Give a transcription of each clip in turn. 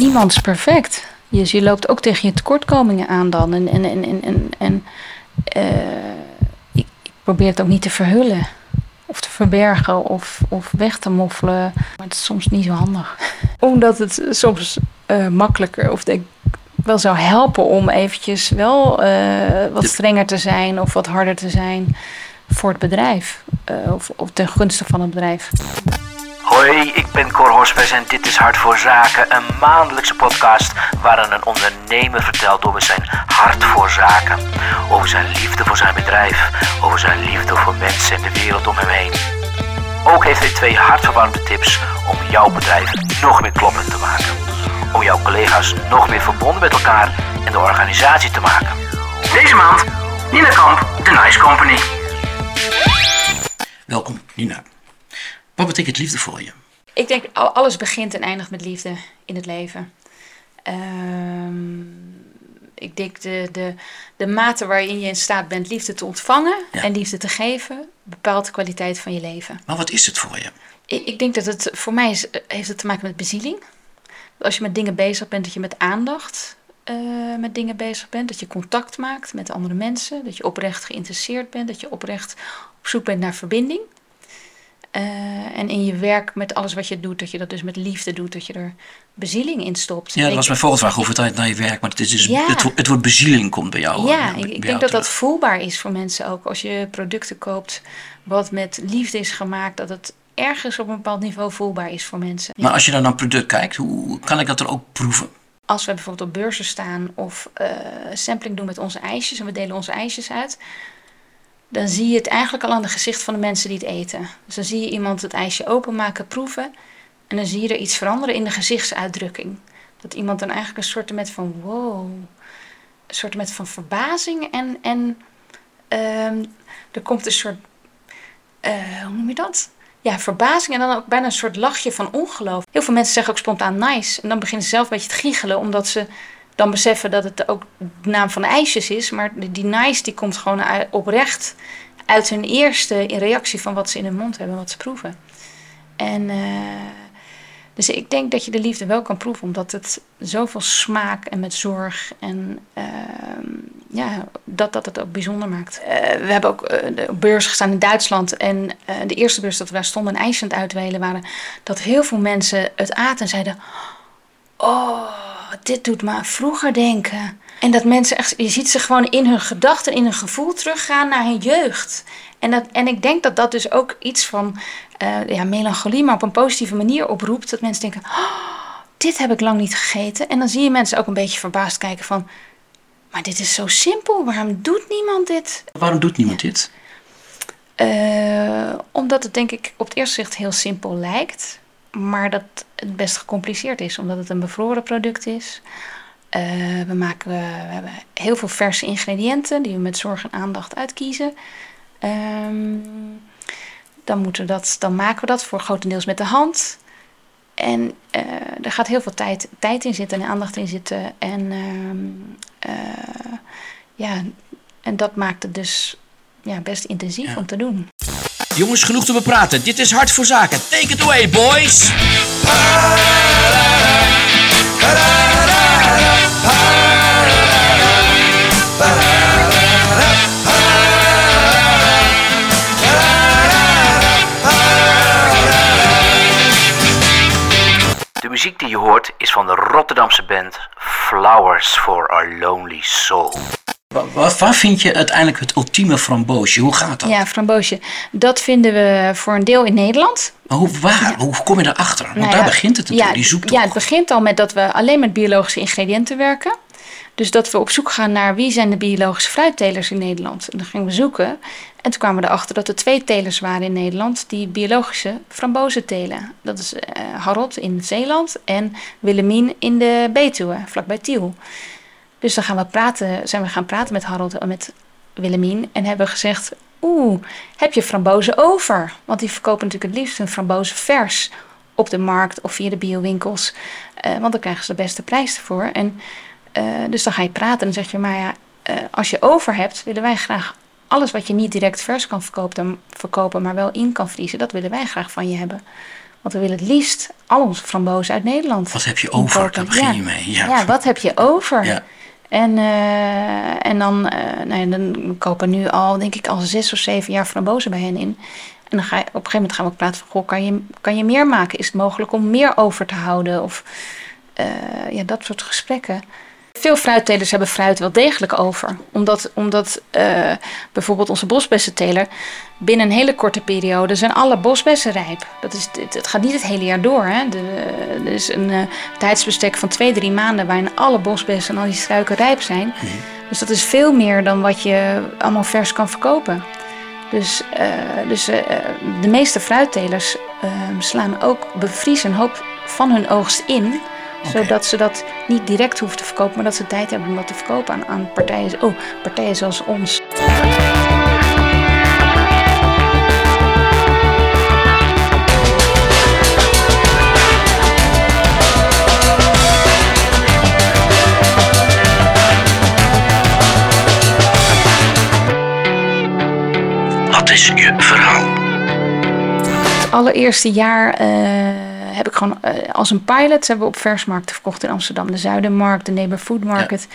niemand is perfect. Dus je loopt ook tegen je tekortkomingen aan dan. En, en, en, en, en, en eh, ik, ik probeer het ook niet te verhullen. Of te verbergen of, of weg te moffelen. Maar het is soms niet zo handig. Omdat het soms eh, makkelijker of denk wel zou helpen om eventjes wel eh, wat strenger te zijn of wat harder te zijn voor het bedrijf. eh, of, of ten gunste van het bedrijf. Hoi, ik ben Cor Hospers en dit is Hart voor Zaken, een maandelijkse podcast waarin een ondernemer vertelt over zijn hart voor zaken, over zijn liefde voor zijn bedrijf, over zijn liefde voor mensen en de wereld om hem heen. Ook heeft hij twee hartverwarmende tips om jouw bedrijf nog meer kloppend te maken, om jouw collega's nog meer verbonden met elkaar en de organisatie te maken. Deze maand, Nina Kamp, The Nice Company. Welkom, Nina. Wat betekent liefde voor je? Ik denk al- alles begint en eindigt met liefde in het leven. Ehm, ik denk de, de, de mate waarin je in staat bent liefde te ontvangen Ja. en liefde te geven, bepaalt de kwaliteit van je leven. Maar wat is het voor je? Ik, ik denk dat het voor mij is, heeft het te maken met bezieling. Als je met dingen bezig bent, dat je met aandacht eh, met dingen bezig bent. Dat je contact maakt met andere mensen. Dat je oprecht geïnteresseerd bent. Dat je oprecht op zoek bent naar verbinding. Eh, en in je werk met alles wat je doet, dat je dat dus met liefde doet. Dat je er bezieling in stopt. Ja, dat Ik- was mijn volgende vraag. Hoeveel tijd naar je werk? Maar het, is dus, Ja. het, wo- het woord bezieling komt bij jou. Ja, eh, ik, bij ik jou denk dat dat voelbaar is voor mensen ook. Als je producten koopt wat met liefde is gemaakt, dat het ergens op een bepaald niveau voelbaar is voor mensen. Maar als je dan naar een product kijkt, hoe kan ik dat er ook proeven? Als we bijvoorbeeld op beurzen staan of eh, sampling doen met onze ijsjes en we delen onze ijsjes uit, dan zie je het eigenlijk al aan het gezicht van de mensen die het eten. Dus dan zie je iemand het ijsje openmaken, proeven en dan zie je er iets veranderen in de gezichtsuitdrukking. Dat iemand dan eigenlijk een soort met van wow, een soort met van verbazing en, en ehm, er komt een soort, eh, hoe noem je dat? Ja, verbazing en dan ook bijna een soort lachje van ongeloof. Heel veel mensen zeggen ook spontaan nice. En dan beginnen ze zelf een beetje te giechelen, omdat ze dan beseffen dat het ook de naam van ijsjes is. Maar die nice die komt gewoon oprecht uit hun eerste reactie van wat ze in hun mond hebben, wat ze proeven. En eh, dus ik denk dat je de liefde wel kan proeven, omdat het zoveel smaak en met zorg en ehm, ja, dat, dat het ook bijzonder maakt. Eh, we hebben ook eh, op beurs gestaan in Duitsland en eh, de eerste beurs dat we daar stonden en ijs aan uitwelen waren, dat heel veel mensen het aten en zeiden, oh, dit doet me aan vroeger denken. En dat mensen echt, je ziet ze gewoon in hun gedachten, in hun gevoel teruggaan naar hun jeugd. En, dat, en ik denk dat dat dus ook iets van eh, ja, melancholie, maar op een positieve manier oproept. Dat mensen denken, oh, dit heb ik lang niet gegeten. En dan zie je mensen ook een beetje verbaasd kijken van, maar dit is zo simpel, waarom doet niemand dit? Waarom doet niemand dit? Eh, omdat het denk ik op het eerste zicht heel simpel lijkt, maar dat het best gecompliceerd is, omdat het een bevroren product is. Eh, we, maken, we hebben heel veel verse ingrediënten die we met zorg en aandacht uitkiezen. Ehm, dan, moeten we dat, dan maken we dat voor grotendeels met de hand. En eh, er gaat heel veel tijd, tijd in zitten en aandacht in zitten. En, ehm, eh, ja, en dat maakt het dus ja, best intensief Ja. om te doen. Jongens, genoeg te bepraten. Dit is Hart voor Zaken. Take it away, boys! De muziek die je hoort is van de Rotterdamse band Flowers for Our Lonely Soul. Wa- wa- Waar vind je uiteindelijk het ultieme framboosje? Hoe gaat dat? Ja, framboosje. Dat vinden we voor een deel in Nederland. Maar hoe, waar? Hoe kom je daarachter? Want Nou daar ja, begint het natuurlijk, ja, die zoektocht. Ja, het begint al met dat we alleen met biologische ingrediënten werken. Dus dat we op zoek gaan naar wie zijn de biologische fruittelers in Nederland. En dan gingen we zoeken. En toen kwamen we erachter dat er twee telers waren in Nederland die biologische frambozen telen. Dat is Harold in Zeeland en Willemien in de Betuwe, vlakbij Tiel. Dus dan gaan we praten, zijn we gaan praten met Harold en met Willemien en hebben gezegd: Oeh, heb je frambozen over? Want die verkopen natuurlijk het liefst hun frambozen vers op de markt of via de biowinkels. Eh, want dan krijgen ze de beste prijs ervoor. En, eh, dus dan ga je praten en dan zeg je: Maar ja, eh, als je over hebt, willen wij graag alles wat je niet direct vers kan verkopen, verkopen, maar wel in kan vriezen. Dat willen wij graag van je hebben. Want we willen het liefst al onze frambozen uit Nederland. Wat heb je over? Daar begin Ja. je mee. Ja. Ja, wat heb je over? Ja. En, eh, en dan, eh nou ja, dan kopen nu al, denk ik, al zes of zeven jaar frambozen bij hen in. En dan ga je, op een gegeven moment gaan we ook praten van, goh, kan je, kan je meer maken? Is het mogelijk om meer over te houden? Of eh, ja, dat soort gesprekken. Veel fruittelers hebben fruit wel degelijk over. Omdat, omdat eh, bijvoorbeeld onze bosbessenteler... binnen een hele korte periode zijn alle bosbessen rijp. Dat is, het, het gaat niet het hele jaar door. Hè? De, er is een eh, tijdsbestek van twee, drie maanden... waarin alle bosbessen en al die struiken rijp zijn. Dus dat is veel meer dan wat je allemaal vers kan verkopen. Dus, eh, dus de meeste fruittelers eh, slaan ook bevriezen een hoop van hun oogst in Zodat ze dat niet direct hoeven te verkopen, maar dat ze tijd hebben om dat te verkopen aan, aan partijen, oh, partijen zoals ons. Wat is je verhaal? Het allereerste jaar eh, heb ik gewoon eh, als een pilot hebben we op versmarkten verkocht in Amsterdam, de Zuidermarkt, de Neighbor Food Market.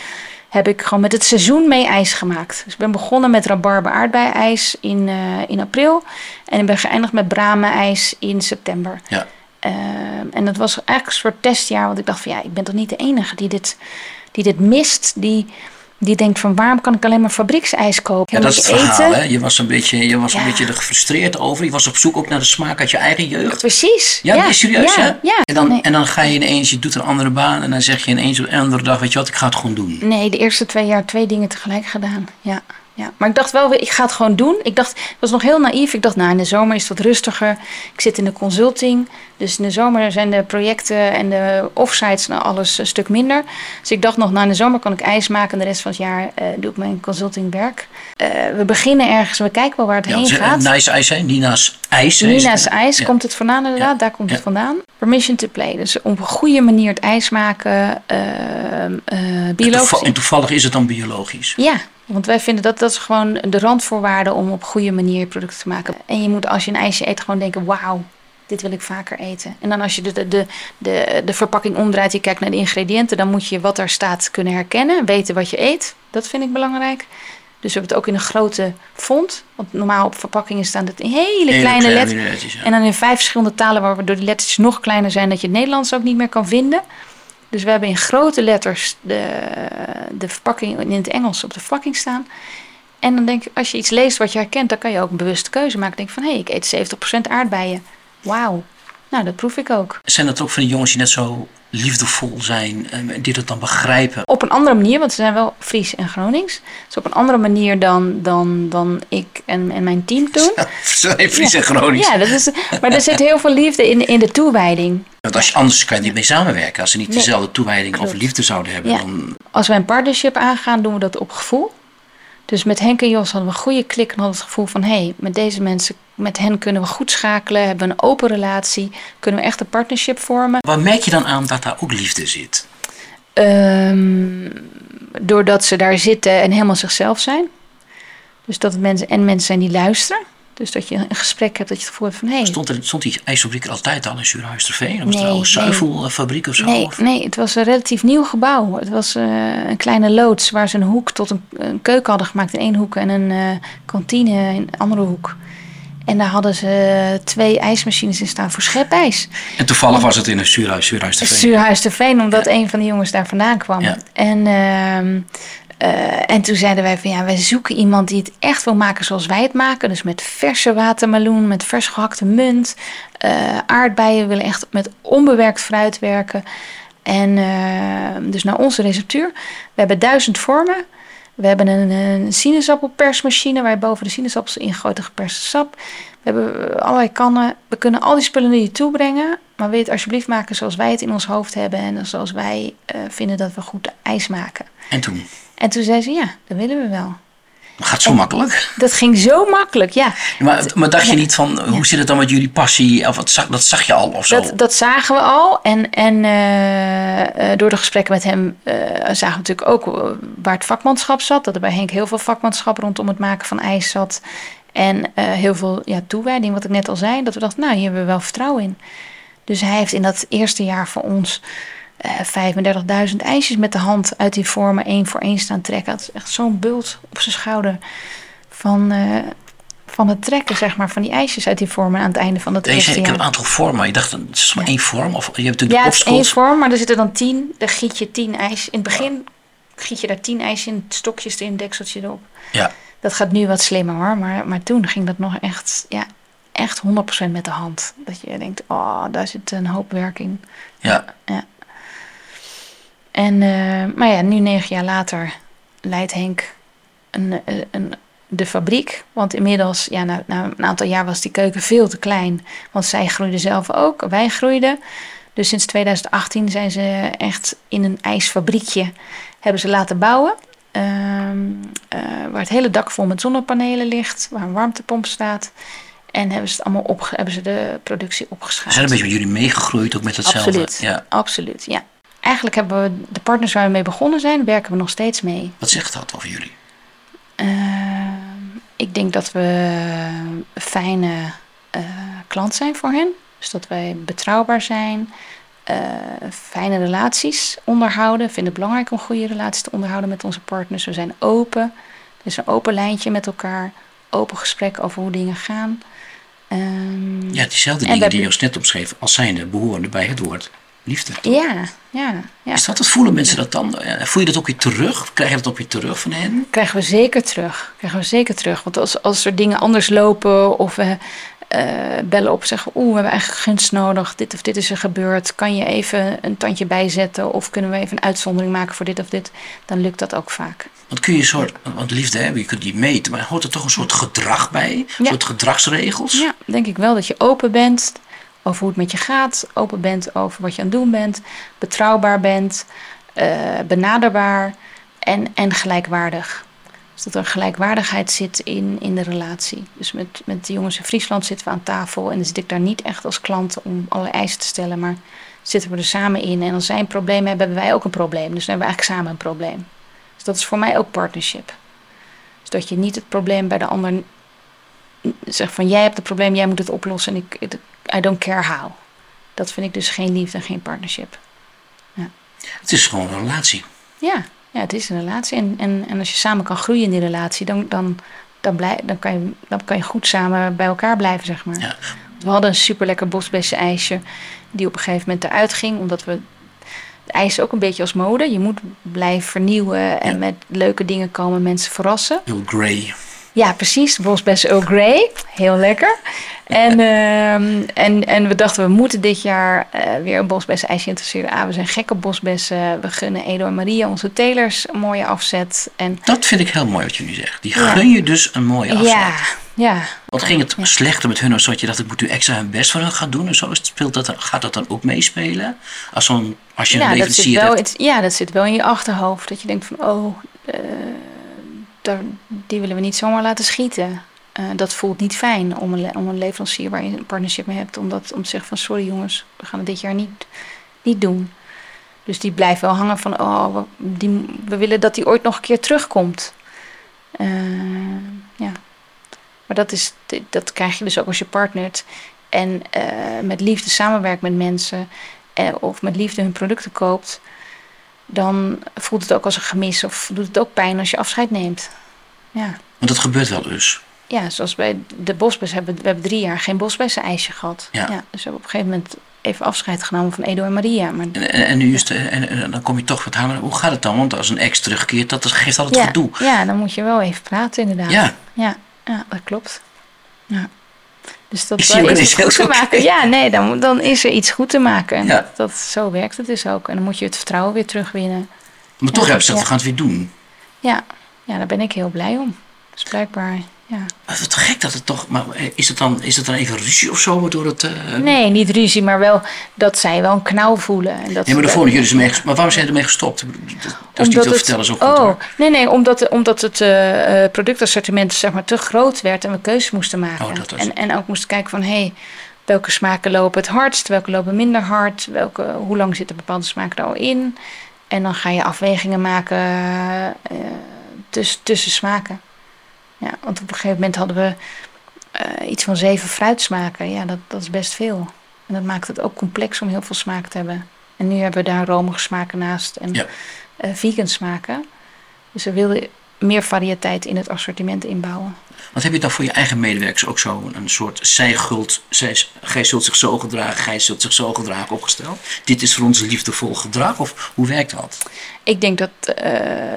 Heb ik gewoon met het seizoen mee ijs gemaakt. Dus ik ben begonnen met rabarber aardbei-ijs in, eh, in april. En ik ben geëindigd met bramen-ijs in september. Ja. Ehm, en dat was eigenlijk een soort testjaar, want ik dacht van ja, ik ben toch niet de enige die dit, die dit mist. Die, die denkt van waarom kan ik alleen maar fabrieksijs kopen? Ja, dat is het verhaal. Hè? Je was een beetje, je was een Ja. beetje er gefrustreerd over. Je was op zoek ook naar de smaak uit je eigen jeugd. Precies. Ja, nee, serieus ja, hè? Ja. En, dan, nee. en dan ga je ineens, je doet een andere baan en dan zeg je ineens op een andere dag, weet je wat, ik ga het gewoon doen. Nee, de eerste twee jaar twee dingen tegelijk gedaan. Ja, ja. Maar ik dacht wel, weer, ik ga het gewoon doen. Ik dacht, ik was nog heel naïef. Ik dacht, nou, in de zomer is het wat rustiger. Ik zit in de consulting. Dus in de zomer zijn de projecten en de offsites nou, alles een stuk minder. Dus ik dacht nog, nou, in de zomer kan ik ijs maken. En de rest van het jaar eh, doe ik mijn consultingwerk. Eh we beginnen ergens, we kijken wel waar het Ja, heen gaat. Nice IJs, hè? Nina's IJs. Nina's ijs, Ja. komt het vandaan inderdaad? Ja. Daar komt het vandaan. Permission to play. Dus op een goede manier het ijs maken. ehm eh biologisch. en toevallig is het dan biologisch. Ja, want wij vinden dat dat is gewoon de randvoorwaarde om op goede manier producten te maken. En je moet als je een ijsje eet gewoon denken, wauw, dit wil ik vaker eten. En dan als je de, de, de, de, de verpakking omdraait, je kijkt naar de ingrediënten, dan moet je wat daar staat kunnen herkennen, weten wat je eet. Dat vind ik belangrijk. Dus we hebben het ook in een grote font. Want normaal op verpakkingen staan het in hele, Hele kleine letters. ja. En dan in vijf verschillende talen, waardoor die lettertjes nog kleiner zijn, dat je het Nederlands ook niet meer kan vinden. Dus we hebben in grote letters de, de verpakking in het Engels op de verpakking staan. En dan denk ik, als je iets leest wat je herkent, dan kan je ook een bewuste keuze maken. Denk van, hé, hey, ik eet 70% aardbeien. Wauw. Nou, dat proef ik ook. Zijn dat ook van die jongens die net zo liefdevol zijn en die dat dan begrijpen? Op een andere manier, want ze zijn wel Fries en Gronings. Dus op een andere manier dan, dan, dan ik en, en mijn team doen. Zijn Fries en Gronings. Ja, dat is, maar er zit heel veel liefde in, in de toewijding. Want als je, anders kan je niet mee samenwerken. Als ze niet Nee, dezelfde toewijding of liefde zouden hebben, Ja. dan Als wij een partnership aangaan, doen we dat op gevoel. Dus met Henk en Jos hadden we een goede klik en hadden het gevoel van... hé, hey, met deze mensen, met hen kunnen we goed schakelen, hebben we een open relatie... kunnen we echt een partnership vormen. Waar merk je dan aan dat daar ook liefde zit? Ehm, doordat ze daar zitten en helemaal zichzelf zijn. Dus dat het mensen en mensen zijn die luisteren. Dus dat je een gesprek hebt dat je het gevoel hebt van... hey, Stond, er, stond die ijsfabriek er altijd al in Zuurhuisterveen? Of was het Nee, nou een nee. zuivelfabriek of zo? Nee, Of- nee, het was een relatief nieuw gebouw. Het was eh, een kleine loods waar ze een hoek tot een, een keuken hadden gemaakt in één hoek en een eh, kantine in een andere hoek. En daar hadden ze twee ijsmachines in staan voor schepijs. En toevallig was het in een Zuurhuis, de Veen, omdat een van de jongens daar vandaan kwam. Ja. En, ehm, eh, en toen zeiden wij van ja, wij zoeken iemand die het echt wil maken zoals wij het maken. Dus met verse watermeloen, met vers gehakte munt, eh, aardbeien. We willen echt met onbewerkt fruit werken. En eh, dus naar onze receptuur. We hebben duizend vormen. We hebben een, sinaasappelpersmachine waar boven de sinaasappels ingooit en geperste sap. We hebben allerlei kannen. We kunnen al die spullen naar je toe brengen. Maar wil het alsjeblieft maken zoals wij het in ons hoofd hebben. En zoals wij vinden dat we goed ijs maken. En toen? En toen zei ze, ja, dat willen we wel. Dat gaat zo makkelijk. Dat ging zo makkelijk, ja. Maar, maar dacht je niet van, hoe zit het dan met jullie passie? Of wat zag, dat zag je al of zo? Dat, dat zagen we al. En, en eh, eh, door de gesprekken met hem eh, zagen we natuurlijk ook waar het vakmanschap zat. Dat er bij Henk heel veel vakmanschap rondom het maken van ijs zat. En heel veel ja, toewijding, wat ik net al zei. Dat we dachten, nou, hier hebben we wel vertrouwen in. Dus hij heeft in dat eerste jaar voor ons eh 35.000 ijsjes met de hand uit die vormen één voor één staan trekken. Dat is echt zo'n bult op zijn schouder van, eh, van het trekken, zeg maar, van die ijsjes uit die vormen aan het einde van dat eerste zei, ik heb jaar. een aantal vormen. Je dacht, het is maar Ja. één vorm? Of je hebt natuurlijk Ja, de het is één vorm, maar er zitten dan tien. Dan giet je tien ijs. In het begin giet je daar tien ijs in, stokjes erin, dekseltje erop. Ja. Dat gaat nu wat slimmer hoor, maar, maar toen ging dat nog echt, ja, echt 100% met de hand. Dat je denkt, oh, daar zit een hoop werk in. Ja. En, eh, maar ja, nu negen jaar later leidt Henk een, eh, een, de fabriek. Want inmiddels, ja, na, na een aantal jaar was die keuken veel te klein. Want zij groeiden zelf ook, wij groeiden. Dus sinds 2018 zijn ze echt in een ijsfabriekje hebben ze laten bouwen. Ehm, eh, waar het hele dak vol met zonnepanelen ligt, waar een warmtepomp staat. En hebben ze, het allemaal opge hebben ze de productie opgeschaald. zijn een beetje met jullie meegegroeid, ook met hetzelfde. Absoluut. Ja. Absoluut, ja. Eigenlijk hebben we de partners waar we mee begonnen zijn, werken we nog steeds mee. Wat zegt dat over jullie? Ehm, ik denk dat we een fijne eh, klant zijn voor hen. Dus dat wij betrouwbaar zijn, eh, fijne relaties onderhouden. We vinden het belangrijk om goede relaties te onderhouden met onze partners. We zijn open. Er is een open lijntje met elkaar. Open gesprek over hoe dingen gaan. Ehm, Ja, diezelfde En dingen die je ons net omschreef, als zijnde behorende bij het woord liefde. ja, ja, ja. Is dat het? Voelen mensen dat dan? Eh, Voel je dat ook weer terug? Krijg je dat ook weer terug van hen? krijgen we zeker terug. Krijgen we zeker terug. Want als, als er dingen anders lopen of we eh, bellen op en zeggen... oeh, we hebben eigenlijk gunst nodig, dit of dit is er gebeurd... kan je even een tandje bijzetten of kunnen we even een uitzondering maken voor dit of dit... dan lukt dat ook vaak. Want kun je een soort, want liefde, hè, je kunt die meten, maar hoort er toch een soort gedrag bij? Een Ja. soort gedragsregels? Ja, denk ik wel dat je open bent over hoe het met je gaat... open bent over wat je aan het doen bent... betrouwbaar bent, eh, benaderbaar en, en gelijkwaardig. Dus dat er gelijkwaardigheid zit in, in de relatie. Dus met, met de jongens in Friesland zitten we aan tafel. En dan zit ik daar niet echt als klant om allerlei eisen te stellen. Maar zitten we er samen in. En als zij een probleem hebben, hebben wij ook een probleem. Dus dan hebben we eigenlijk samen een probleem. Dus dat is voor mij ook partnership. Dus dat je niet het probleem bij de ander zegt van... jij hebt het probleem, jij moet het oplossen. En ik, I don't care how. Dat vind ik dus geen liefde en geen partnership. Het is gewoon een relatie. Ja, ja het is een relatie. En, en, en als je samen kan groeien in die relatie, dan, dan, dan, blij, dan, kan, je, dan kan je goed samen bij elkaar blijven, zeg maar. Ja. We hadden een super lekker bosbessen ijsje, die op een gegeven moment eruit ging, omdat we. Het ijs ook een beetje als mode. Je moet blijven vernieuwen en Ja. met leuke dingen komen, mensen verrassen. Heel grey. Ja, precies. Bosbessen Earl Grey. Heel lekker. En, ehm, en, en we dachten, we moeten dit jaar eh, weer een bosbessen ijsje interesseren. Ah, we zijn gek op bosbessen. We gunnen Edo en Maria, onze telers, een mooie afzet. En Dat vind ik heel mooi wat jullie zegt. Die Ja. gun je dus een mooie afzet. ja, ja. Wat ging het slechter met hun, zodat je dacht, ik moet nu extra hun best voor hun gaan doen? En zo speelt dat, gaat dat dan ook meespelen? Als, als je een Ja zit leverancier hebt. het- ja, dat zit wel in je achterhoofd. Dat je denkt van, oh, eh, die willen we niet zomaar laten schieten. Eh, dat voelt niet fijn om een, om een leverancier waar je een partnership mee hebt... om, dat, om te zeggen van, sorry jongens, we gaan het dit jaar niet, niet doen. Dus die blijft wel hangen van, oh, we, die, we willen dat die ooit nog een keer terugkomt. Eh, ja. Maar dat, is, dat krijg je dus ook als je partnert. En eh, met liefde samenwerkt met mensen... of met liefde hun producten koopt... dan voelt het ook als een gemis... of doet het ook pijn als je afscheid neemt. Ja, Want dat gebeurt wel dus. ja zoals bij de bosbes hebben we hebben drie jaar geen bosbessen ijsje gehad. Ja. dus we hebben op een gegeven moment even afscheid genomen van Edo en Maria. Maar En, en, en nu is en, en dan kom je toch wat hangen. Hoe gaat het dan? Want als een ex terugkeert, dat, dat geeft altijd ja, gedoe. ja, dan moet je wel even praten inderdaad. Ja. ja, ja, dat klopt. Ja. Dus dat Is dan het goed te maken. Ja, nee, dan, dan is er iets goed te maken. En Ja. dat, dat, zo werkt het dus ook. En dan moet je het vertrouwen weer terugwinnen. Maar toch hebben ze gezegd, we gaan het weer doen. Ja, ja, daar ben ik heel blij om. Dus blijkbaar, ja. Wat gek dat het toch... Maar is het dan, is het dan even ruzie of zo? Waardoor het... eh, Nee, niet ruzie, maar wel dat zij wel een knauw voelen. En dat, Nee, maar daarvoor jullie mee Maar waarom zijn jullie ermee gestopt? Dat, dat is niet te vertellen, ook goed Oh, hoor. nee, nee, omdat, omdat het eh, eh, productassortiment zeg maar, te groot werd en we keuzes moesten maken. Oh, dat was en, en ook moesten kijken van, hé, hey, welke smaken lopen het hardst, welke lopen minder hard, welke, hoe lang zitten bepaalde smaken er al in. En dan ga je afwegingen maken eh, tussen, tussen smaken. Ja, want op een gegeven moment hadden we eh, iets van zeven fruitsmaken. Ja, dat, dat is best veel. En dat maakt het ook complex om heel veel smaak te hebben. En nu hebben we daar romige smaken naast en Ja. eh, vegan smaken. Dus we wilden meer variëteit in het assortiment inbouwen. Want heb je dan voor je eigen medewerkers ook zo een soort zij gult, zij, gij zult zich zo gedragen, gij zult zich zo gedragen opgesteld? Dit is voor ons liefdevol gedrag of hoe werkt dat? Ik denk dat eh,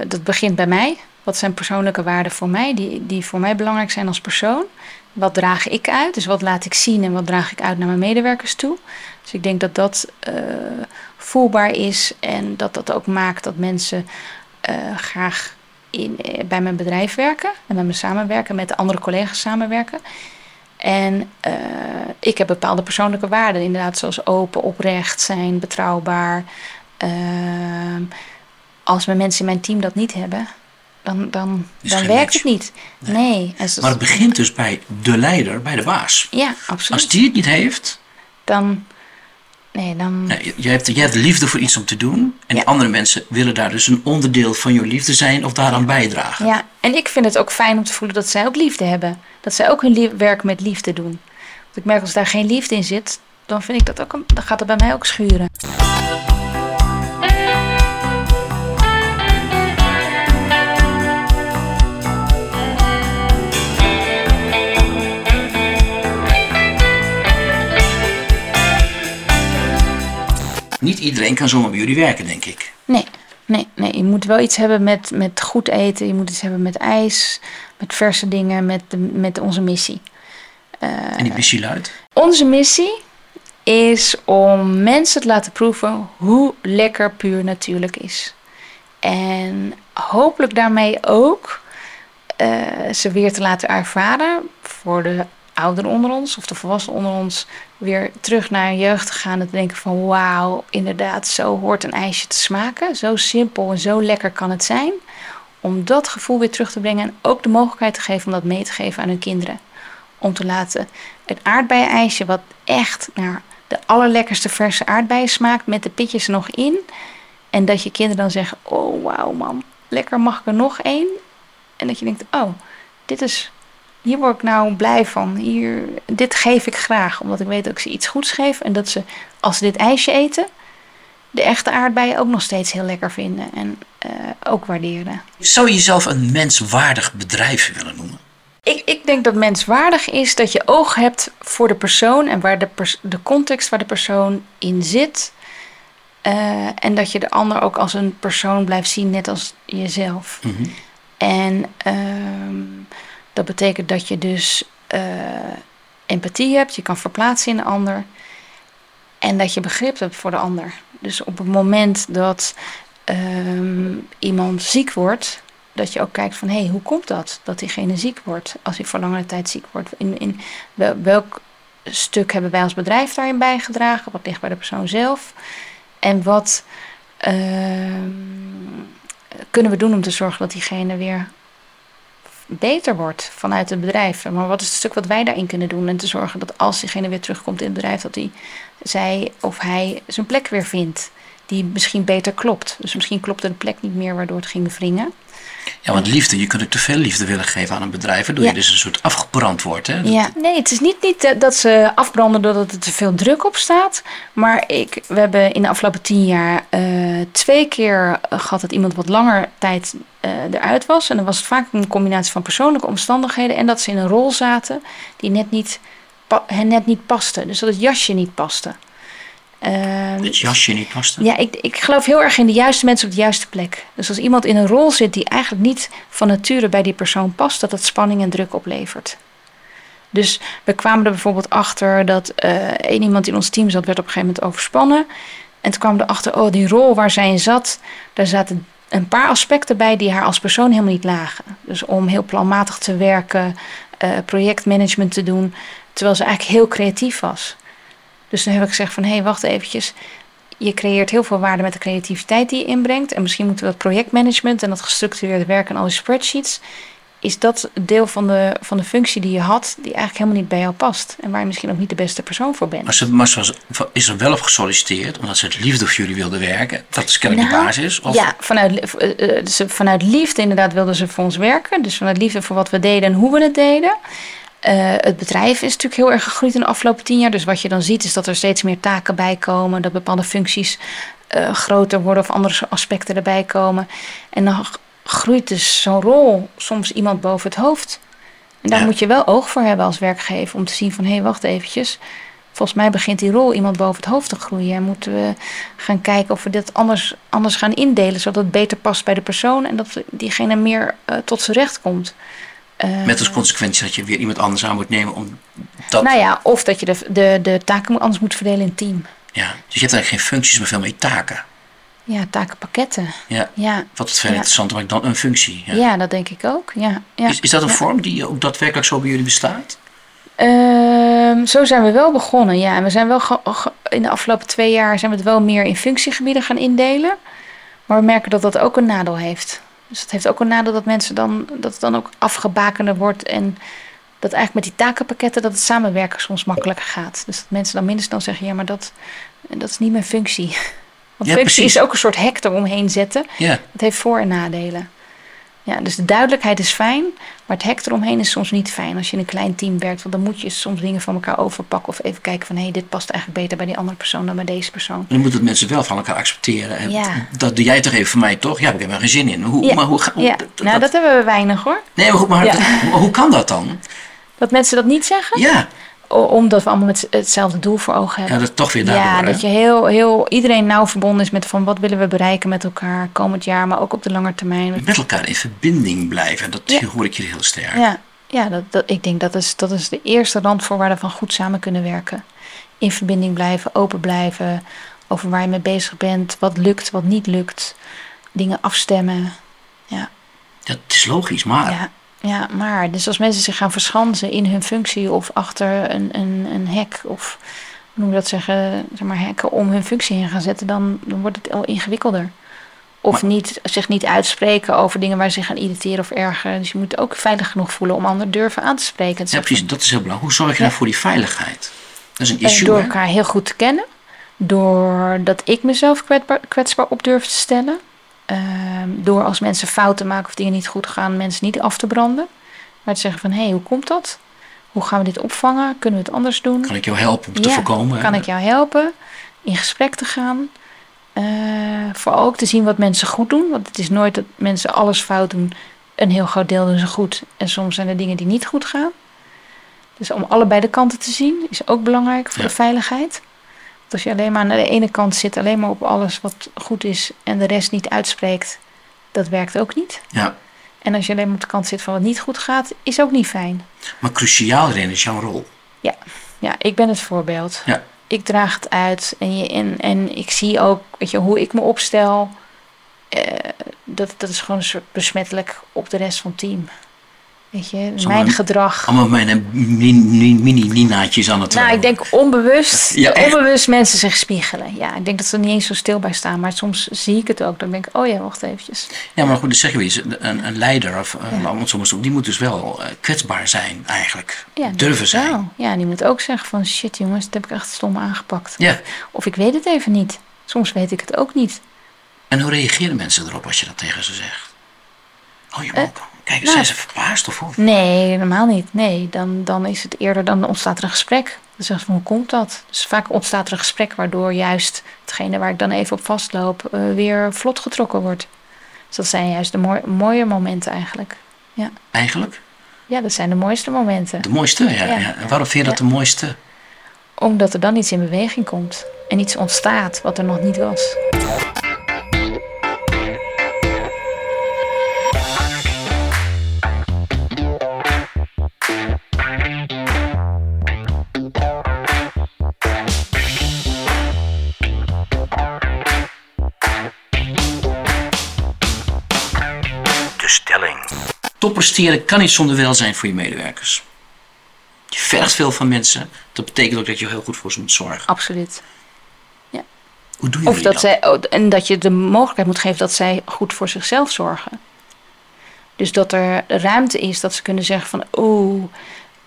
dat begint bij mij. Wat zijn persoonlijke waarden voor mij, die, die voor mij belangrijk zijn als persoon? Wat draag ik uit? Dus wat laat ik zien en wat draag ik uit naar mijn medewerkers toe? Dus ik denk dat dat eh, voelbaar is en dat dat ook maakt dat mensen eh, graag in, eh, bij mijn bedrijf werken en met me samenwerken, met de andere collega's samenwerken. En ik heb bepaalde persoonlijke waarden, inderdaad, zoals open, oprecht zijn, betrouwbaar. Ehm, als mijn mensen in mijn team dat niet hebben, dan, dan, dan werkt match. het niet. Nee. En zo- Maar het begint dus bij de leider, bij de baas. Ja, absoluut. Als die het niet heeft, Dan, nee, dan, nee, je, hebt, je hebt liefde voor iets om te doen. En Ja. andere mensen willen daar dus een onderdeel van je liefde zijn of daaraan bijdragen. ja. En ik vind het ook fijn om te voelen dat zij ook liefde hebben. Dat zij ook hun werk met liefde doen. Want ik merk als daar geen liefde in zit, dan vind ik dat ook, een, dan gaat het bij mij ook schuren. Niet iedereen kan zomaar bij jullie werken, denk ik. Nee, nee, nee. Je moet wel iets hebben met, met goed eten. Je moet iets hebben met ijs, met verse dingen, met, de, met onze missie. En die missie luidt. Onze missie is om mensen te laten proeven hoe lekker puur natuurlijk is. En hopelijk daarmee ook eh, ze weer te laten ervaren voor de ouderen onder ons of de volwassenen onder ons weer terug naar hun jeugd te gaan en te denken van wauw, inderdaad, zo hoort een ijsje te smaken. Zo simpel en zo lekker kan het zijn. Om dat gevoel weer terug te brengen en ook de mogelijkheid te geven om dat mee te geven aan hun kinderen. Om te laten het aardbeienijsje, wat echt naar de allerlekkerste verse aardbeien smaakt, met de pitjes er nog in. En dat je kinderen dan zeggen: Oh wauw, mam, lekker, mag ik er nog één? En dat je denkt: Oh, dit is, hier word ik nou blij van. Hier, dit geef ik graag, omdat ik weet dat ik ze iets goeds geef. En dat ze, als ze dit ijsje eten, de echte aardbeien ook nog steeds heel lekker vinden en eh, ook waarderen. Zou je jezelf een menswaardig bedrijf willen noemen? Ik, ik denk dat menswaardig is dat je oog hebt voor de persoon en waar de, pers- de context waar de persoon in zit. Eh, en dat je de ander ook als een persoon blijft zien, net als jezelf. En ehm, dat betekent dat je dus eh, empathie hebt, je kan verplaatsen in de ander. En dat je begrip hebt voor de ander. Dus op het moment dat ehm, iemand ziek wordt, dat je ook kijkt van hé, hey, hoe komt dat? Dat diegene ziek wordt, als hij voor langere tijd ziek wordt. In, in wel- welk stuk hebben wij als bedrijf daarin bijgedragen? Wat ligt bij de persoon zelf? En wat ehm, kunnen we doen om te zorgen dat diegene weer beter wordt vanuit het bedrijf? Maar wat is het stuk wat wij daarin kunnen doen? En te zorgen dat als diegene weer terugkomt in het bedrijf, dat hij, zij of hij zijn plek weer vindt. Die misschien beter klopt. Dus misschien klopte de plek niet meer waardoor het ging wringen. Ja, want liefde, je kunt ook te veel liefde willen geven aan een bedrijf, waardoor Ja. je dus een soort afgebrand wordt. Hè? Ja, nee, het is niet, niet eh, dat ze afbranden doordat er te veel druk op staat. Maar ik, we hebben in de afgelopen tien jaar eh, twee keer eh, gehad dat iemand wat langer tijd eruit was. En dan was het vaak een combinatie van persoonlijke omstandigheden en dat ze in een rol zaten die net niet, hen net niet paste. Dus dat het jasje niet paste. Ehm, Het jasje niet paste. ja, ik, ik geloof heel erg in de juiste mensen op de juiste plek. Dus als iemand in een rol zit die eigenlijk niet van nature bij die persoon past, dat dat spanning en druk oplevert. Dus we kwamen er bijvoorbeeld achter dat eh één iemand in ons team zat, werd op een gegeven moment overspannen. En toen kwamen we erachter, oh, die rol waar zij in zat, daar zaten een paar aspecten bij die haar als persoon helemaal niet lagen. Dus om heel planmatig te werken, eh, projectmanagement te doen, terwijl ze eigenlijk heel creatief was. Dus toen heb ik gezegd van, hé, hey, wacht eventjes. Je creëert heel veel waarde met de creativiteit die je inbrengt. En misschien moeten we dat projectmanagement en dat gestructureerde werken en al die spreadsheets... is dat deel van de, van de functie die je had... die eigenlijk helemaal niet bij jou past. En waar je misschien ook niet de beste persoon voor bent. Maar, ze, maar ze was, is er wel op gesolliciteerd, omdat ze het liefde voor jullie wilden werken. Dat is kennelijk Nou, de basis. Of, Ja, vanuit, eh, eh, vanuit liefde inderdaad wilden ze voor ons werken. Dus vanuit liefde voor wat we deden en hoe we het deden. Eh, het bedrijf is natuurlijk heel erg gegroeid in de afgelopen tien jaar. Dus wat je dan ziet is dat er steeds meer taken bij komen. Dat bepaalde functies eh, groter worden of andere aspecten erbij komen. En dan groeit dus zo'n rol soms iemand boven het hoofd. En daar Ja. moet je wel oog voor hebben als werkgever om te zien van hé, hey, wacht eventjes. Volgens mij begint die rol iemand boven het hoofd te groeien. En moeten we gaan kijken of we dit anders, anders gaan indelen, zodat het beter past bij de persoon en dat diegene meer eh, tot zijn recht komt. Eh, Met als consequentie dat je weer iemand anders aan moet nemen om dat... nou ja, of dat je de, de, de taken anders moet verdelen in team. Ja, dus je hebt eigenlijk geen functies, maar veel meer taken. Ja, takenpakketten. Ja. Ja, Wat het veel Ja. interessanter maakt dan een functie. Ja. ja. dat denk ik ook. Ja, ja. Is, is dat een vorm die ook daadwerkelijk zo bij jullie bestaat? Ehm, zo zijn we wel begonnen, ja. En we zijn wel in de afgelopen twee jaar zijn we het wel meer in functiegebieden gaan indelen. Maar we merken dat dat ook een nadeel heeft. Dus het heeft ook een nadeel dat mensen dan dat het dan ook afgebakender wordt en dat eigenlijk met die takenpakketten dat het samenwerken soms makkelijker gaat. Dus dat mensen dan minder snel zeggen, ja, maar dat, dat is niet mijn functie. Want Ja, functie precies. is ook een soort hek eromheen zetten. Ja. Het heeft voor- en nadelen. Ja, dus de duidelijkheid is fijn, maar het hek eromheen is soms niet fijn als je in een klein team werkt. Want dan moet je soms dingen van elkaar overpakken of even kijken van hé, dit past eigenlijk beter bij die andere persoon dan bij deze persoon. Dan moeten mensen wel van elkaar accepteren. En Ja. Dat doe jij toch even voor mij, toch? Ja, ik heb er geen zin in. Hoe, Ja, maar hoe, ja. nou dat hebben we weinig hoor. Nee, maar, goed, maar hoe, hoe kan dat dan? Dat mensen dat niet zeggen, Ja, omdat we allemaal met hetzelfde doel voor ogen hebben. ja dat toch weer daardoor. Ja, hè? dat je heel, heel, iedereen nauw verbonden is met van wat willen we bereiken met elkaar komend jaar, maar ook op de lange termijn. Met elkaar in verbinding blijven. Dat Ja. hoor ik je heel sterk. Ja, ja dat, dat, ik denk dat is, dat is de eerste randvoorwaarde van goed samen kunnen werken. In verbinding blijven, open blijven, over waar je mee bezig bent, wat lukt, wat niet lukt. Dingen afstemmen. Ja, Dat is logisch, maar ja, ja, maar dus als mensen zich gaan verschansen in hun functie of achter een, een, een hek of hoe noem je dat zeggen, zeg maar hekken om hun functie heen gaan zetten, dan, dan wordt het al ingewikkelder. Of Maar- niet, zich niet uitspreken over dingen waar ze zich aan irriteren of ergeren. Dus je moet ook veilig genoeg voelen om anderen durven aan te spreken. Ja, precies, dat is heel belangrijk. Hoe zorg je Ja. nou voor die veiligheid? Dat is een Eh, issue, door hè? elkaar heel goed te kennen. Doordat ik mezelf kwetsbaar, kwetsbaar op durf te stellen. Ehm, door als mensen fouten maken of dingen niet goed gaan, mensen niet af te branden. Maar te zeggen van, hé, hey, hoe komt dat? Hoe gaan we dit opvangen? Kunnen we het anders doen? Kan ik jou helpen om te voorkomen? Kan ik jou helpen? In gesprek te gaan. Eh, voor ook te zien wat mensen goed doen. Want het is nooit dat mensen alles fout doen. Een heel groot deel doen ze goed. En soms zijn er dingen die niet goed gaan. Dus om allebei de kanten te zien is ook belangrijk voor Ja. de veiligheid. Als je alleen maar aan de ene kant zit, alleen maar op alles wat goed is en de rest niet uitspreekt, dat werkt ook niet. Ja, En als je alleen maar op de kant zit van wat niet goed gaat, is ook niet fijn. maar cruciaal erin is jouw rol. Ja, ik ben het voorbeeld. Ja. Ik draag het uit en, je, en, en ik zie ook weet je, hoe ik me opstel. Eh, dat, dat is gewoon een soort besmettelijk op de rest van het team. Weet je, mijn gedrag. Allemaal mijn mini-ninaatjes aan het Nou, ik denk onbewust, Ja, onbewust mensen zich spiegelen. Ja, ik denk dat ze er niet eens zo stil bij staan. Maar soms zie ik het ook. Dan denk ik, oh ja, wacht eventjes. Ja, maar goed, dus zeg je eens, een, een leider of een, Ja. zeggen, die moet dus wel eh, kwetsbaar zijn eigenlijk. Ja, Durven zijn. wel. Ja, die moet ook zeggen van shit jongens, dat heb ik echt stom aangepakt. Ja, Of ik weet het even niet. Soms weet ik het ook niet. en hoe reageren mensen erop als je dat tegen ze zegt? Oh, je Eh, ook. Kijk, nou, zijn ze verbaasd of hoe? Nee, helemaal niet. Nee, dan, dan is het eerder, dan ontstaat er een gesprek. Ze van, hoe komt dat? Dus vaak ontstaat er een gesprek waardoor juist hetgene waar ik dan even op vastloop eh, weer vlot getrokken wordt. Dus dat zijn juist de mooi, mooie momenten eigenlijk. Eigenlijk? Ja, dat zijn de mooiste momenten. De mooiste, ja. Ja. ja. En waarom vind je dat Ja. de mooiste? Omdat er dan iets in beweging komt. En iets ontstaat wat er nog niet was. Top presteren kan niet zonder welzijn voor je medewerkers. Je vergt veel van mensen. Dat betekent ook dat je heel goed voor ze moet zorgen. Absoluut. Hoe doen Of jullie dat zij, oh, en dat je de mogelijkheid moet geven dat zij goed voor zichzelf zorgen. Dus dat er ruimte is dat ze kunnen zeggen van oeh,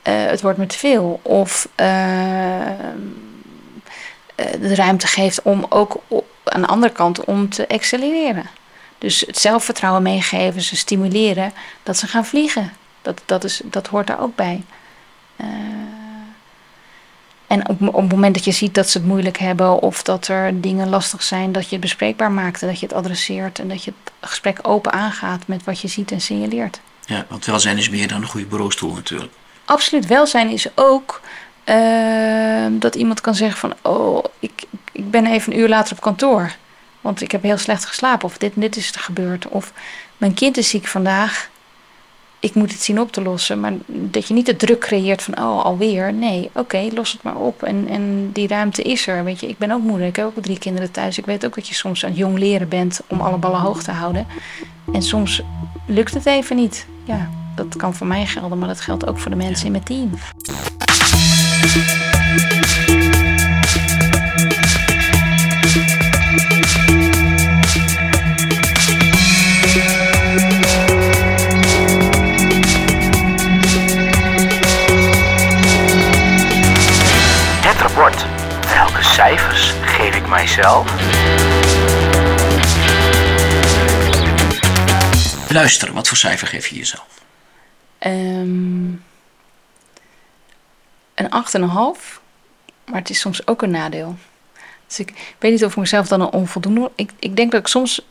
eh, het wordt me te veel. Of eh, de ruimte geeft om ook aan de andere kant om te excelleren. Dus het zelfvertrouwen meegeven, ze stimuleren dat ze gaan vliegen. Dat, dat, is, dat hoort daar ook bij. eh, en op, op het moment dat je ziet dat ze het moeilijk hebben of dat er dingen lastig zijn, dat je het bespreekbaar maakt en dat je het adresseert en dat je het gesprek open aangaat met wat je ziet en signaleert. Ja, want welzijn is meer dan een goede bureaustoel natuurlijk. Absoluut welzijn is ook eh, dat iemand kan zeggen van, oh, ik, ik ben even een uur later op kantoor, want ik heb heel slecht geslapen of dit en dit is er gebeurd of mijn kind is ziek vandaag ik moet het zien op te lossen. Maar dat je niet de druk creëert van, oh, alweer. Nee, oké, los het maar op. En, en die ruimte is er. Weet je, ik ben ook moeder. Ik heb ook drie kinderen thuis. Ik weet ook dat je soms aan het jong leren bent om alle ballen hoog te houden. En soms lukt het even niet. Ja, dat kan voor mij gelden, maar dat geldt ook voor de mensen in mijn team. Welke cijfers geef ik mijzelf? Luisteren, wat voor cijfer geef je jezelf? Ehm een 8,5. Maar het is soms ook een nadeel. Dus ik weet niet of ik mezelf dan een onvoldoende... Ik, ik denk dat ik soms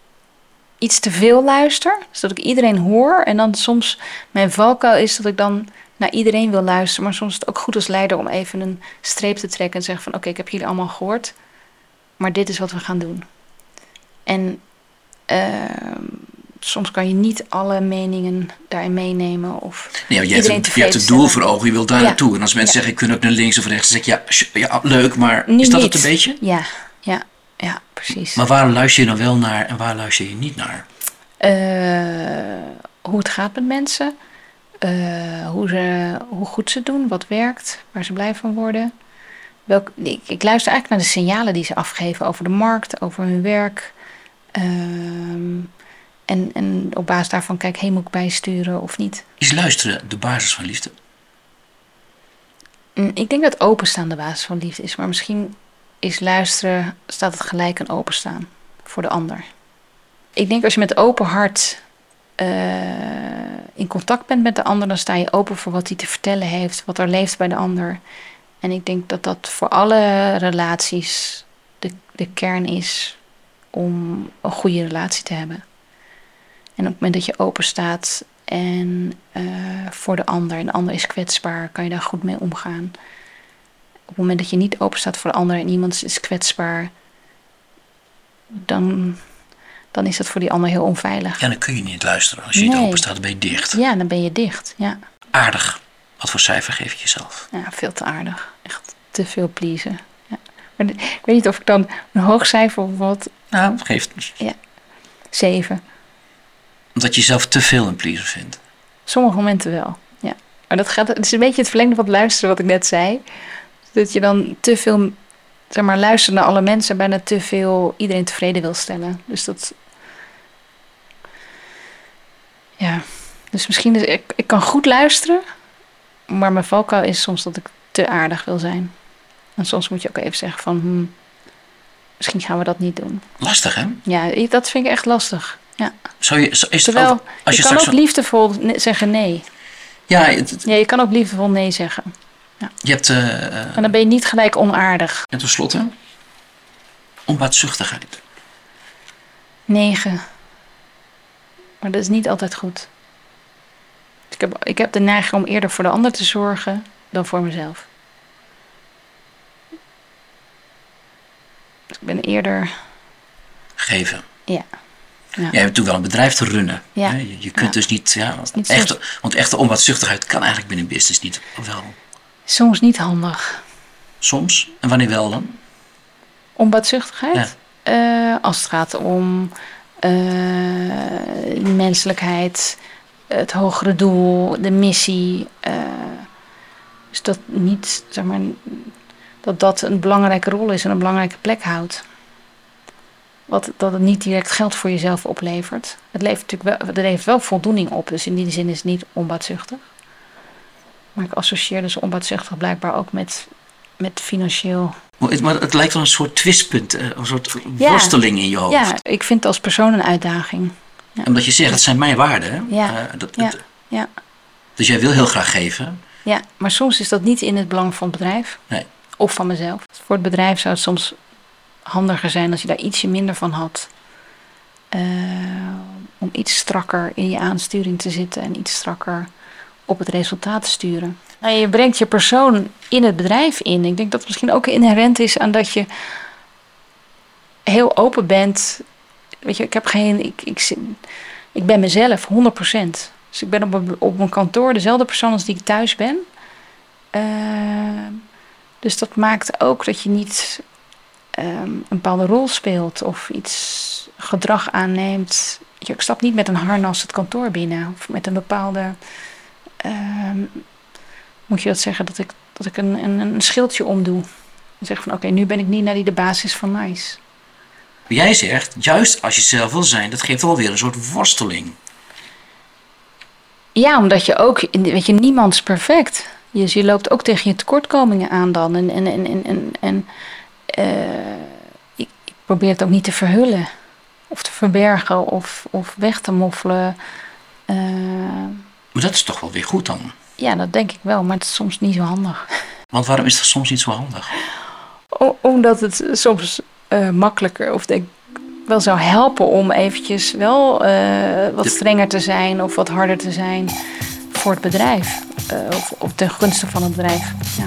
iets te veel luister. Zodat ik iedereen hoor. En dan soms mijn valkuil is dat ik dan naar iedereen wil luisteren. Maar soms is het ook goed als leider om even een streep te trekken. En zeggen van oké, ik heb jullie allemaal gehoord. Maar dit is wat we gaan doen. En ehm, soms kan je niet alle meningen daarin meenemen. Of Nee, je, hebt een, je hebt het doel voor ogen, je wilt daar Ja. naartoe. En als mensen Ja. zeggen, ik kan ook naar links of rechts, dan zeg je, ja, ja leuk, maar is dat niet. het een beetje? Ja, ja, ja, precies. Maar waar luister je dan wel naar en waar luister je niet naar? Eh, hoe het gaat met mensen. eh, hoe, ze, hoe goed ze het doen, wat werkt, waar ze blij van worden. Welk, ik, ik luister eigenlijk naar de signalen die ze afgeven over de markt, over hun werk. Ehm, en, en op basis daarvan kijk, hey, moet ik bijsturen of niet? Is luisteren de basis van liefde? Mm, Ik denk dat openstaan de basis van liefde is, maar misschien is luisteren, staat het gelijk aan openstaan voor de ander. Ik denk als je met open hart eh, in contact bent met de ander, dan sta je open voor wat hij te vertellen heeft, wat er leeft bij de ander. En ik denk dat dat voor alle relaties de, de kern is om een goede relatie te hebben. En op het moment dat je open staat en eh, voor de ander, en de ander is kwetsbaar, kan je daar goed mee omgaan. Op het moment dat je niet open staat voor de ander en iemand is kwetsbaar, dan, dan is dat voor die ander heel onveilig. Ja, dan kun je niet luisteren. Als je niet open staat, dan ben je dicht. Ja, dan ben je dicht. Ja. Aardig. Wat voor cijfer geef je jezelf? ja, veel te aardig. Echt te veel pleasen. Ja. Maar ik weet niet of ik dan een hoog cijfer of wat. Nou, geef Zeven. Omdat je jezelf te veel een pleaser vindt. Sommige momenten wel. Ja. Maar dat gaat, het is een beetje het verlengde van het luisteren wat ik net zei. Dat je dan te veel, zeg maar, luistert naar alle mensen en bijna te veel iedereen tevreden wil stellen. Dus dat. Ja. Dus misschien, is, ik, ik kan goed luisteren, maar mijn valkuil is soms dat ik te aardig wil zijn. En soms moet je ook even zeggen van, hmm, misschien gaan we dat niet doen. Lastig, hè? Ja, dat vind ik echt lastig. Ja. Zou je, is het altijd- als je, je, kan ook liefdevol zeggen nee. Ja, het- het- Ja, je kan ook liefdevol nee zeggen. Je hebt... eh eh, En dan ben je niet gelijk onaardig. en tenslotte... Onbaatzuchtigheid. Negen. Maar dat is niet altijd goed. Ik heb, ik heb de neiging om eerder voor de ander te zorgen dan voor mezelf. Dus ik ben eerder. Geven. Ja. Ja. Jij hebt natuurlijk wel een bedrijf te runnen. Ja. Je, je kunt Ja. dus niet... Ja, niet echte, want echte onbaatzuchtigheid kan eigenlijk binnen business niet. Wel. Soms niet handig. Soms. En wanneer wel dan? Onbaatzuchtigheid? Eh, als het gaat om eh, menselijkheid, het hogere doel, de missie. eh, dus dat niet, zeg maar, dat dat een belangrijke rol is en een belangrijke plek houdt. Wat, dat het niet direct geld voor jezelf oplevert. Het levert natuurlijk wel, het levert wel voldoening op, dus in die zin is het niet onbaatzuchtig. Maar ik associeer dus onbaatzuchtig blijkbaar ook met, met financieel Maar het lijkt wel een soort twistpunt. eh, Een soort Ja. worsteling in je hoofd. Ja, ik vind het als persoon een uitdaging. Omdat je zegt, het zijn mijn waarden. Hè? Ja. Eh, dat, Ja. het- Ja, dus jij wil heel graag geven. Ja, maar soms is dat niet in het belang van het bedrijf. Nee. Of van mezelf. Voor het bedrijf zou het soms handiger zijn als je daar ietsje minder van had. Eh, om iets strakker in je aansturing te zitten en iets strakker op het resultaat sturen. Nou, je brengt je persoon in het bedrijf in. Ik denk dat het misschien ook inherent is aan dat je heel open bent. Weet je, ik heb geen. Ik, ik, ik ben mezelf, 100%. Dus ik ben op, op mijn kantoor dezelfde persoon als die ik thuis ben. Ehm, dus dat maakt ook dat je niet ehm, een bepaalde rol speelt of iets gedrag aanneemt. Je, Ik stap niet met een harnas het kantoor binnen of met een bepaalde. Ehm, moet je dat zeggen dat ik, dat ik een, een, een schildje omdoe? En zeg van oké, nu ben ik niet naar die de basis van nice. Jij zegt, juist als je zelf wil zijn, dat geeft wel weer een soort worsteling. Ja, omdat je ook, weet je, niemand is perfect. Dus je loopt ook tegen je tekortkomingen aan dan. En, en, en, en, en, en eh, ik, ik probeer het ook niet te verhullen. Of te verbergen of, of weg te moffelen. Eh, Maar dat is toch wel weer goed dan. ja, dat denk ik wel, maar het is soms niet zo handig. Want waarom is dat soms niet zo handig? O- omdat het soms eh, makkelijker of denk wel zou helpen om eventjes wel eh, wat strenger te zijn of wat harder te zijn voor het bedrijf. Eh, of, of ten gunste van het bedrijf. Ja.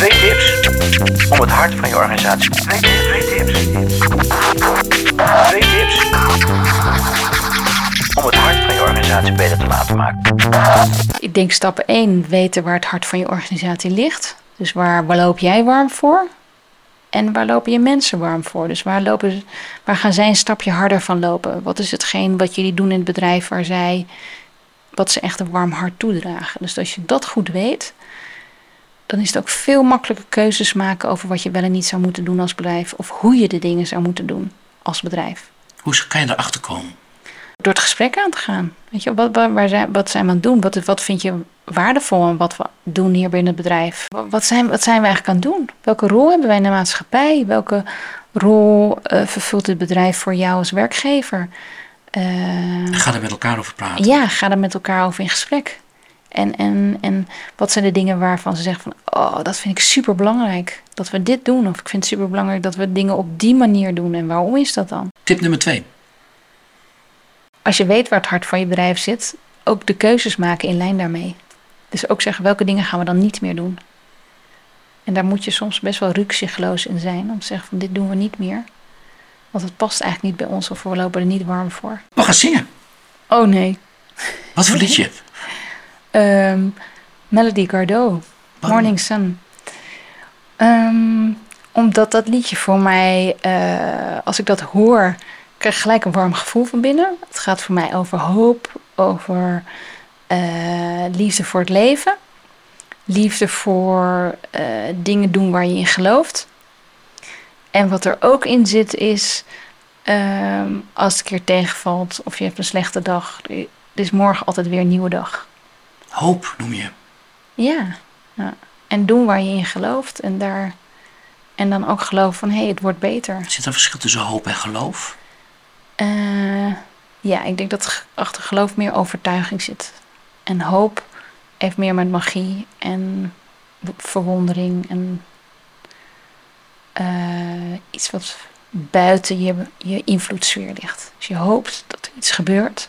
Twee tips om het hart van je organisatie. Twee, twee tips. Twee tips om het hart van je organisatie beter te laten maken. Ik denk stap 1, weten waar het hart van je organisatie ligt. Dus waar, waar loop jij warm voor? En waar lopen je mensen warm voor? Dus waar, lopen, waar gaan zij een stapje harder van lopen? Wat is hetgeen wat jullie doen in het bedrijf waar zij, wat ze echt een warm hart toedragen? Dus als je dat goed weet, dan is het ook veel makkelijker keuzes maken over wat je wel en niet zou moeten doen als bedrijf. Of hoe je de dingen zou moeten doen als bedrijf. Hoe kan je erachter komen? Door het gesprek aan te gaan. Weet je, wat, waar, waar zijn, wat zijn we aan het doen? Wat, wat vind je waardevol aan wat we doen hier binnen het bedrijf? Wat, wat zijn, wat zijn we eigenlijk aan het doen? Welke rol hebben wij in de maatschappij? Welke rol eh, vervult het bedrijf voor jou als werkgever? Eh, Ga er met elkaar over praten. ja, ga er met elkaar over in gesprek. En, en, en wat zijn de dingen waarvan ze zeggen van... oh, dat vind ik super belangrijk dat we dit doen. Of ik vind het super belangrijk dat we dingen op die manier doen. En waarom is dat dan? Tip nummer twee. als je weet waar het hart van je bedrijf zit, ook de keuzes maken in lijn daarmee. Dus ook zeggen welke dingen gaan we dan niet meer doen. En daar moet je soms best wel rukzichtloos in zijn om te zeggen van dit doen we niet meer. Want het past eigenlijk niet bij ons of we lopen er niet warm voor. We gaan zingen. Oh nee. Wat voor liedje? Ehm, Melody Gardot, Morning Sun. Ehm, omdat dat liedje voor mij, eh, als ik dat hoor, krijg ik gelijk een warm gevoel van binnen. Het gaat voor mij over hoop, over eh, liefde voor het leven. Liefde voor eh, dingen doen waar je in gelooft. En wat er ook in zit is, ehm, als het een keer tegenvalt of je hebt een slechte dag, er is morgen altijd weer een nieuwe dag. Hoop noem je. Ja, ja. En doen waar je in gelooft. En, daar, en dan ook geloven van hé, hey, het wordt beter. Zit er een verschil tussen hoop en geloof? Eh, ja, ik denk dat achter geloof meer overtuiging zit. En hoop heeft meer met magie en verwondering en eh, iets wat buiten je, je invloedssfeer ligt. Dus je hoopt dat er iets gebeurt.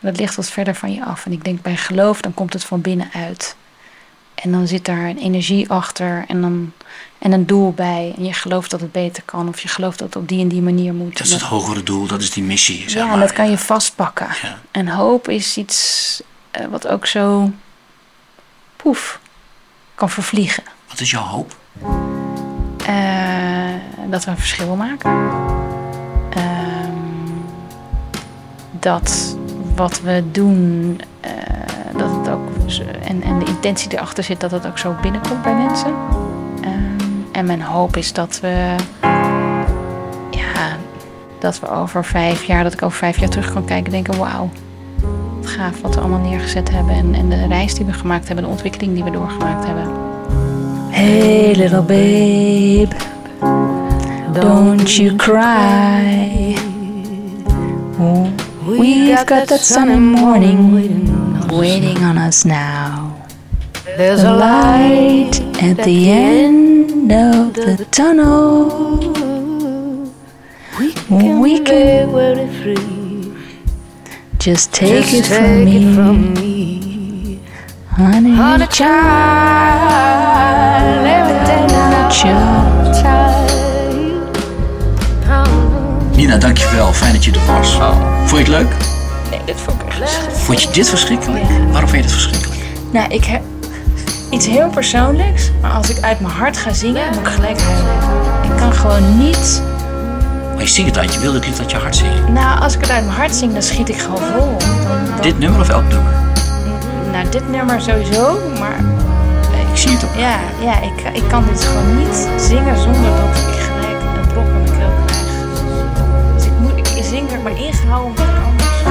Dat ligt wat verder van je af. En ik denk bij geloof, dan komt het van binnenuit. En dan zit daar een energie achter en, dan, en een doel bij. En je gelooft dat het beter kan. Of je gelooft dat het op die en die manier moet. Dat is het hogere doel, dat is die missie. Zeg ja, maar. en dat kan je vastpakken. Ja. En hoop is iets eh, wat ook zo poef kan vervliegen. Wat is jouw hoop? Eh, dat we een verschil maken. Ehm, dat wat we doen, eh, dat het ook en, en de intentie erachter zit, dat het ook zo binnenkomt bij mensen. Ehm, en mijn hoop is dat we, ja, dat we over vijf jaar, dat ik over vijf jaar terug kan kijken en denken, wauw, wat gaaf wat we allemaal neergezet hebben en, en de reis die we gemaakt hebben, de ontwikkeling die we doorgemaakt hebben. Hey, little babe, don't you cry. We've got that sunny morning waiting on us now. There's The a light at the end of the tunnel. We can very free. just take Just it from me, it from me. honey. Honey child, every day now. Nina, dankjewel. Fijn dat je er was. Vond je het leuk? Nee, dit vond ik echt Vond je dit verschrikkelijk? Waarom vind je dit verschrikkelijk? Nou, ik heb iets heel persoonlijks, maar als ik uit mijn hart ga zingen, moet ik gelijk huilen. Ik kan gewoon niet. Maar je zingt het uit. Je wilde het liefst uit je hart zingen. Nou, als ik het uit mijn hart zing, dan schiet ik gewoon vol. Dan- Dit nummer of elk nummer? Nou, dit nummer sowieso, maar Ik zie het ook. ja, ja ik, ik kan dit gewoon niet zingen zonder dat ik zing er maar ingehouden ik anders.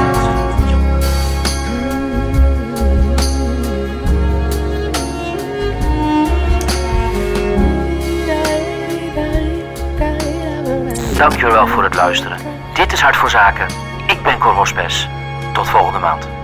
Dankjewel voor het luisteren. Dit is Hart voor Zaken. Ik ben Cor Hospes. Tot volgende maand.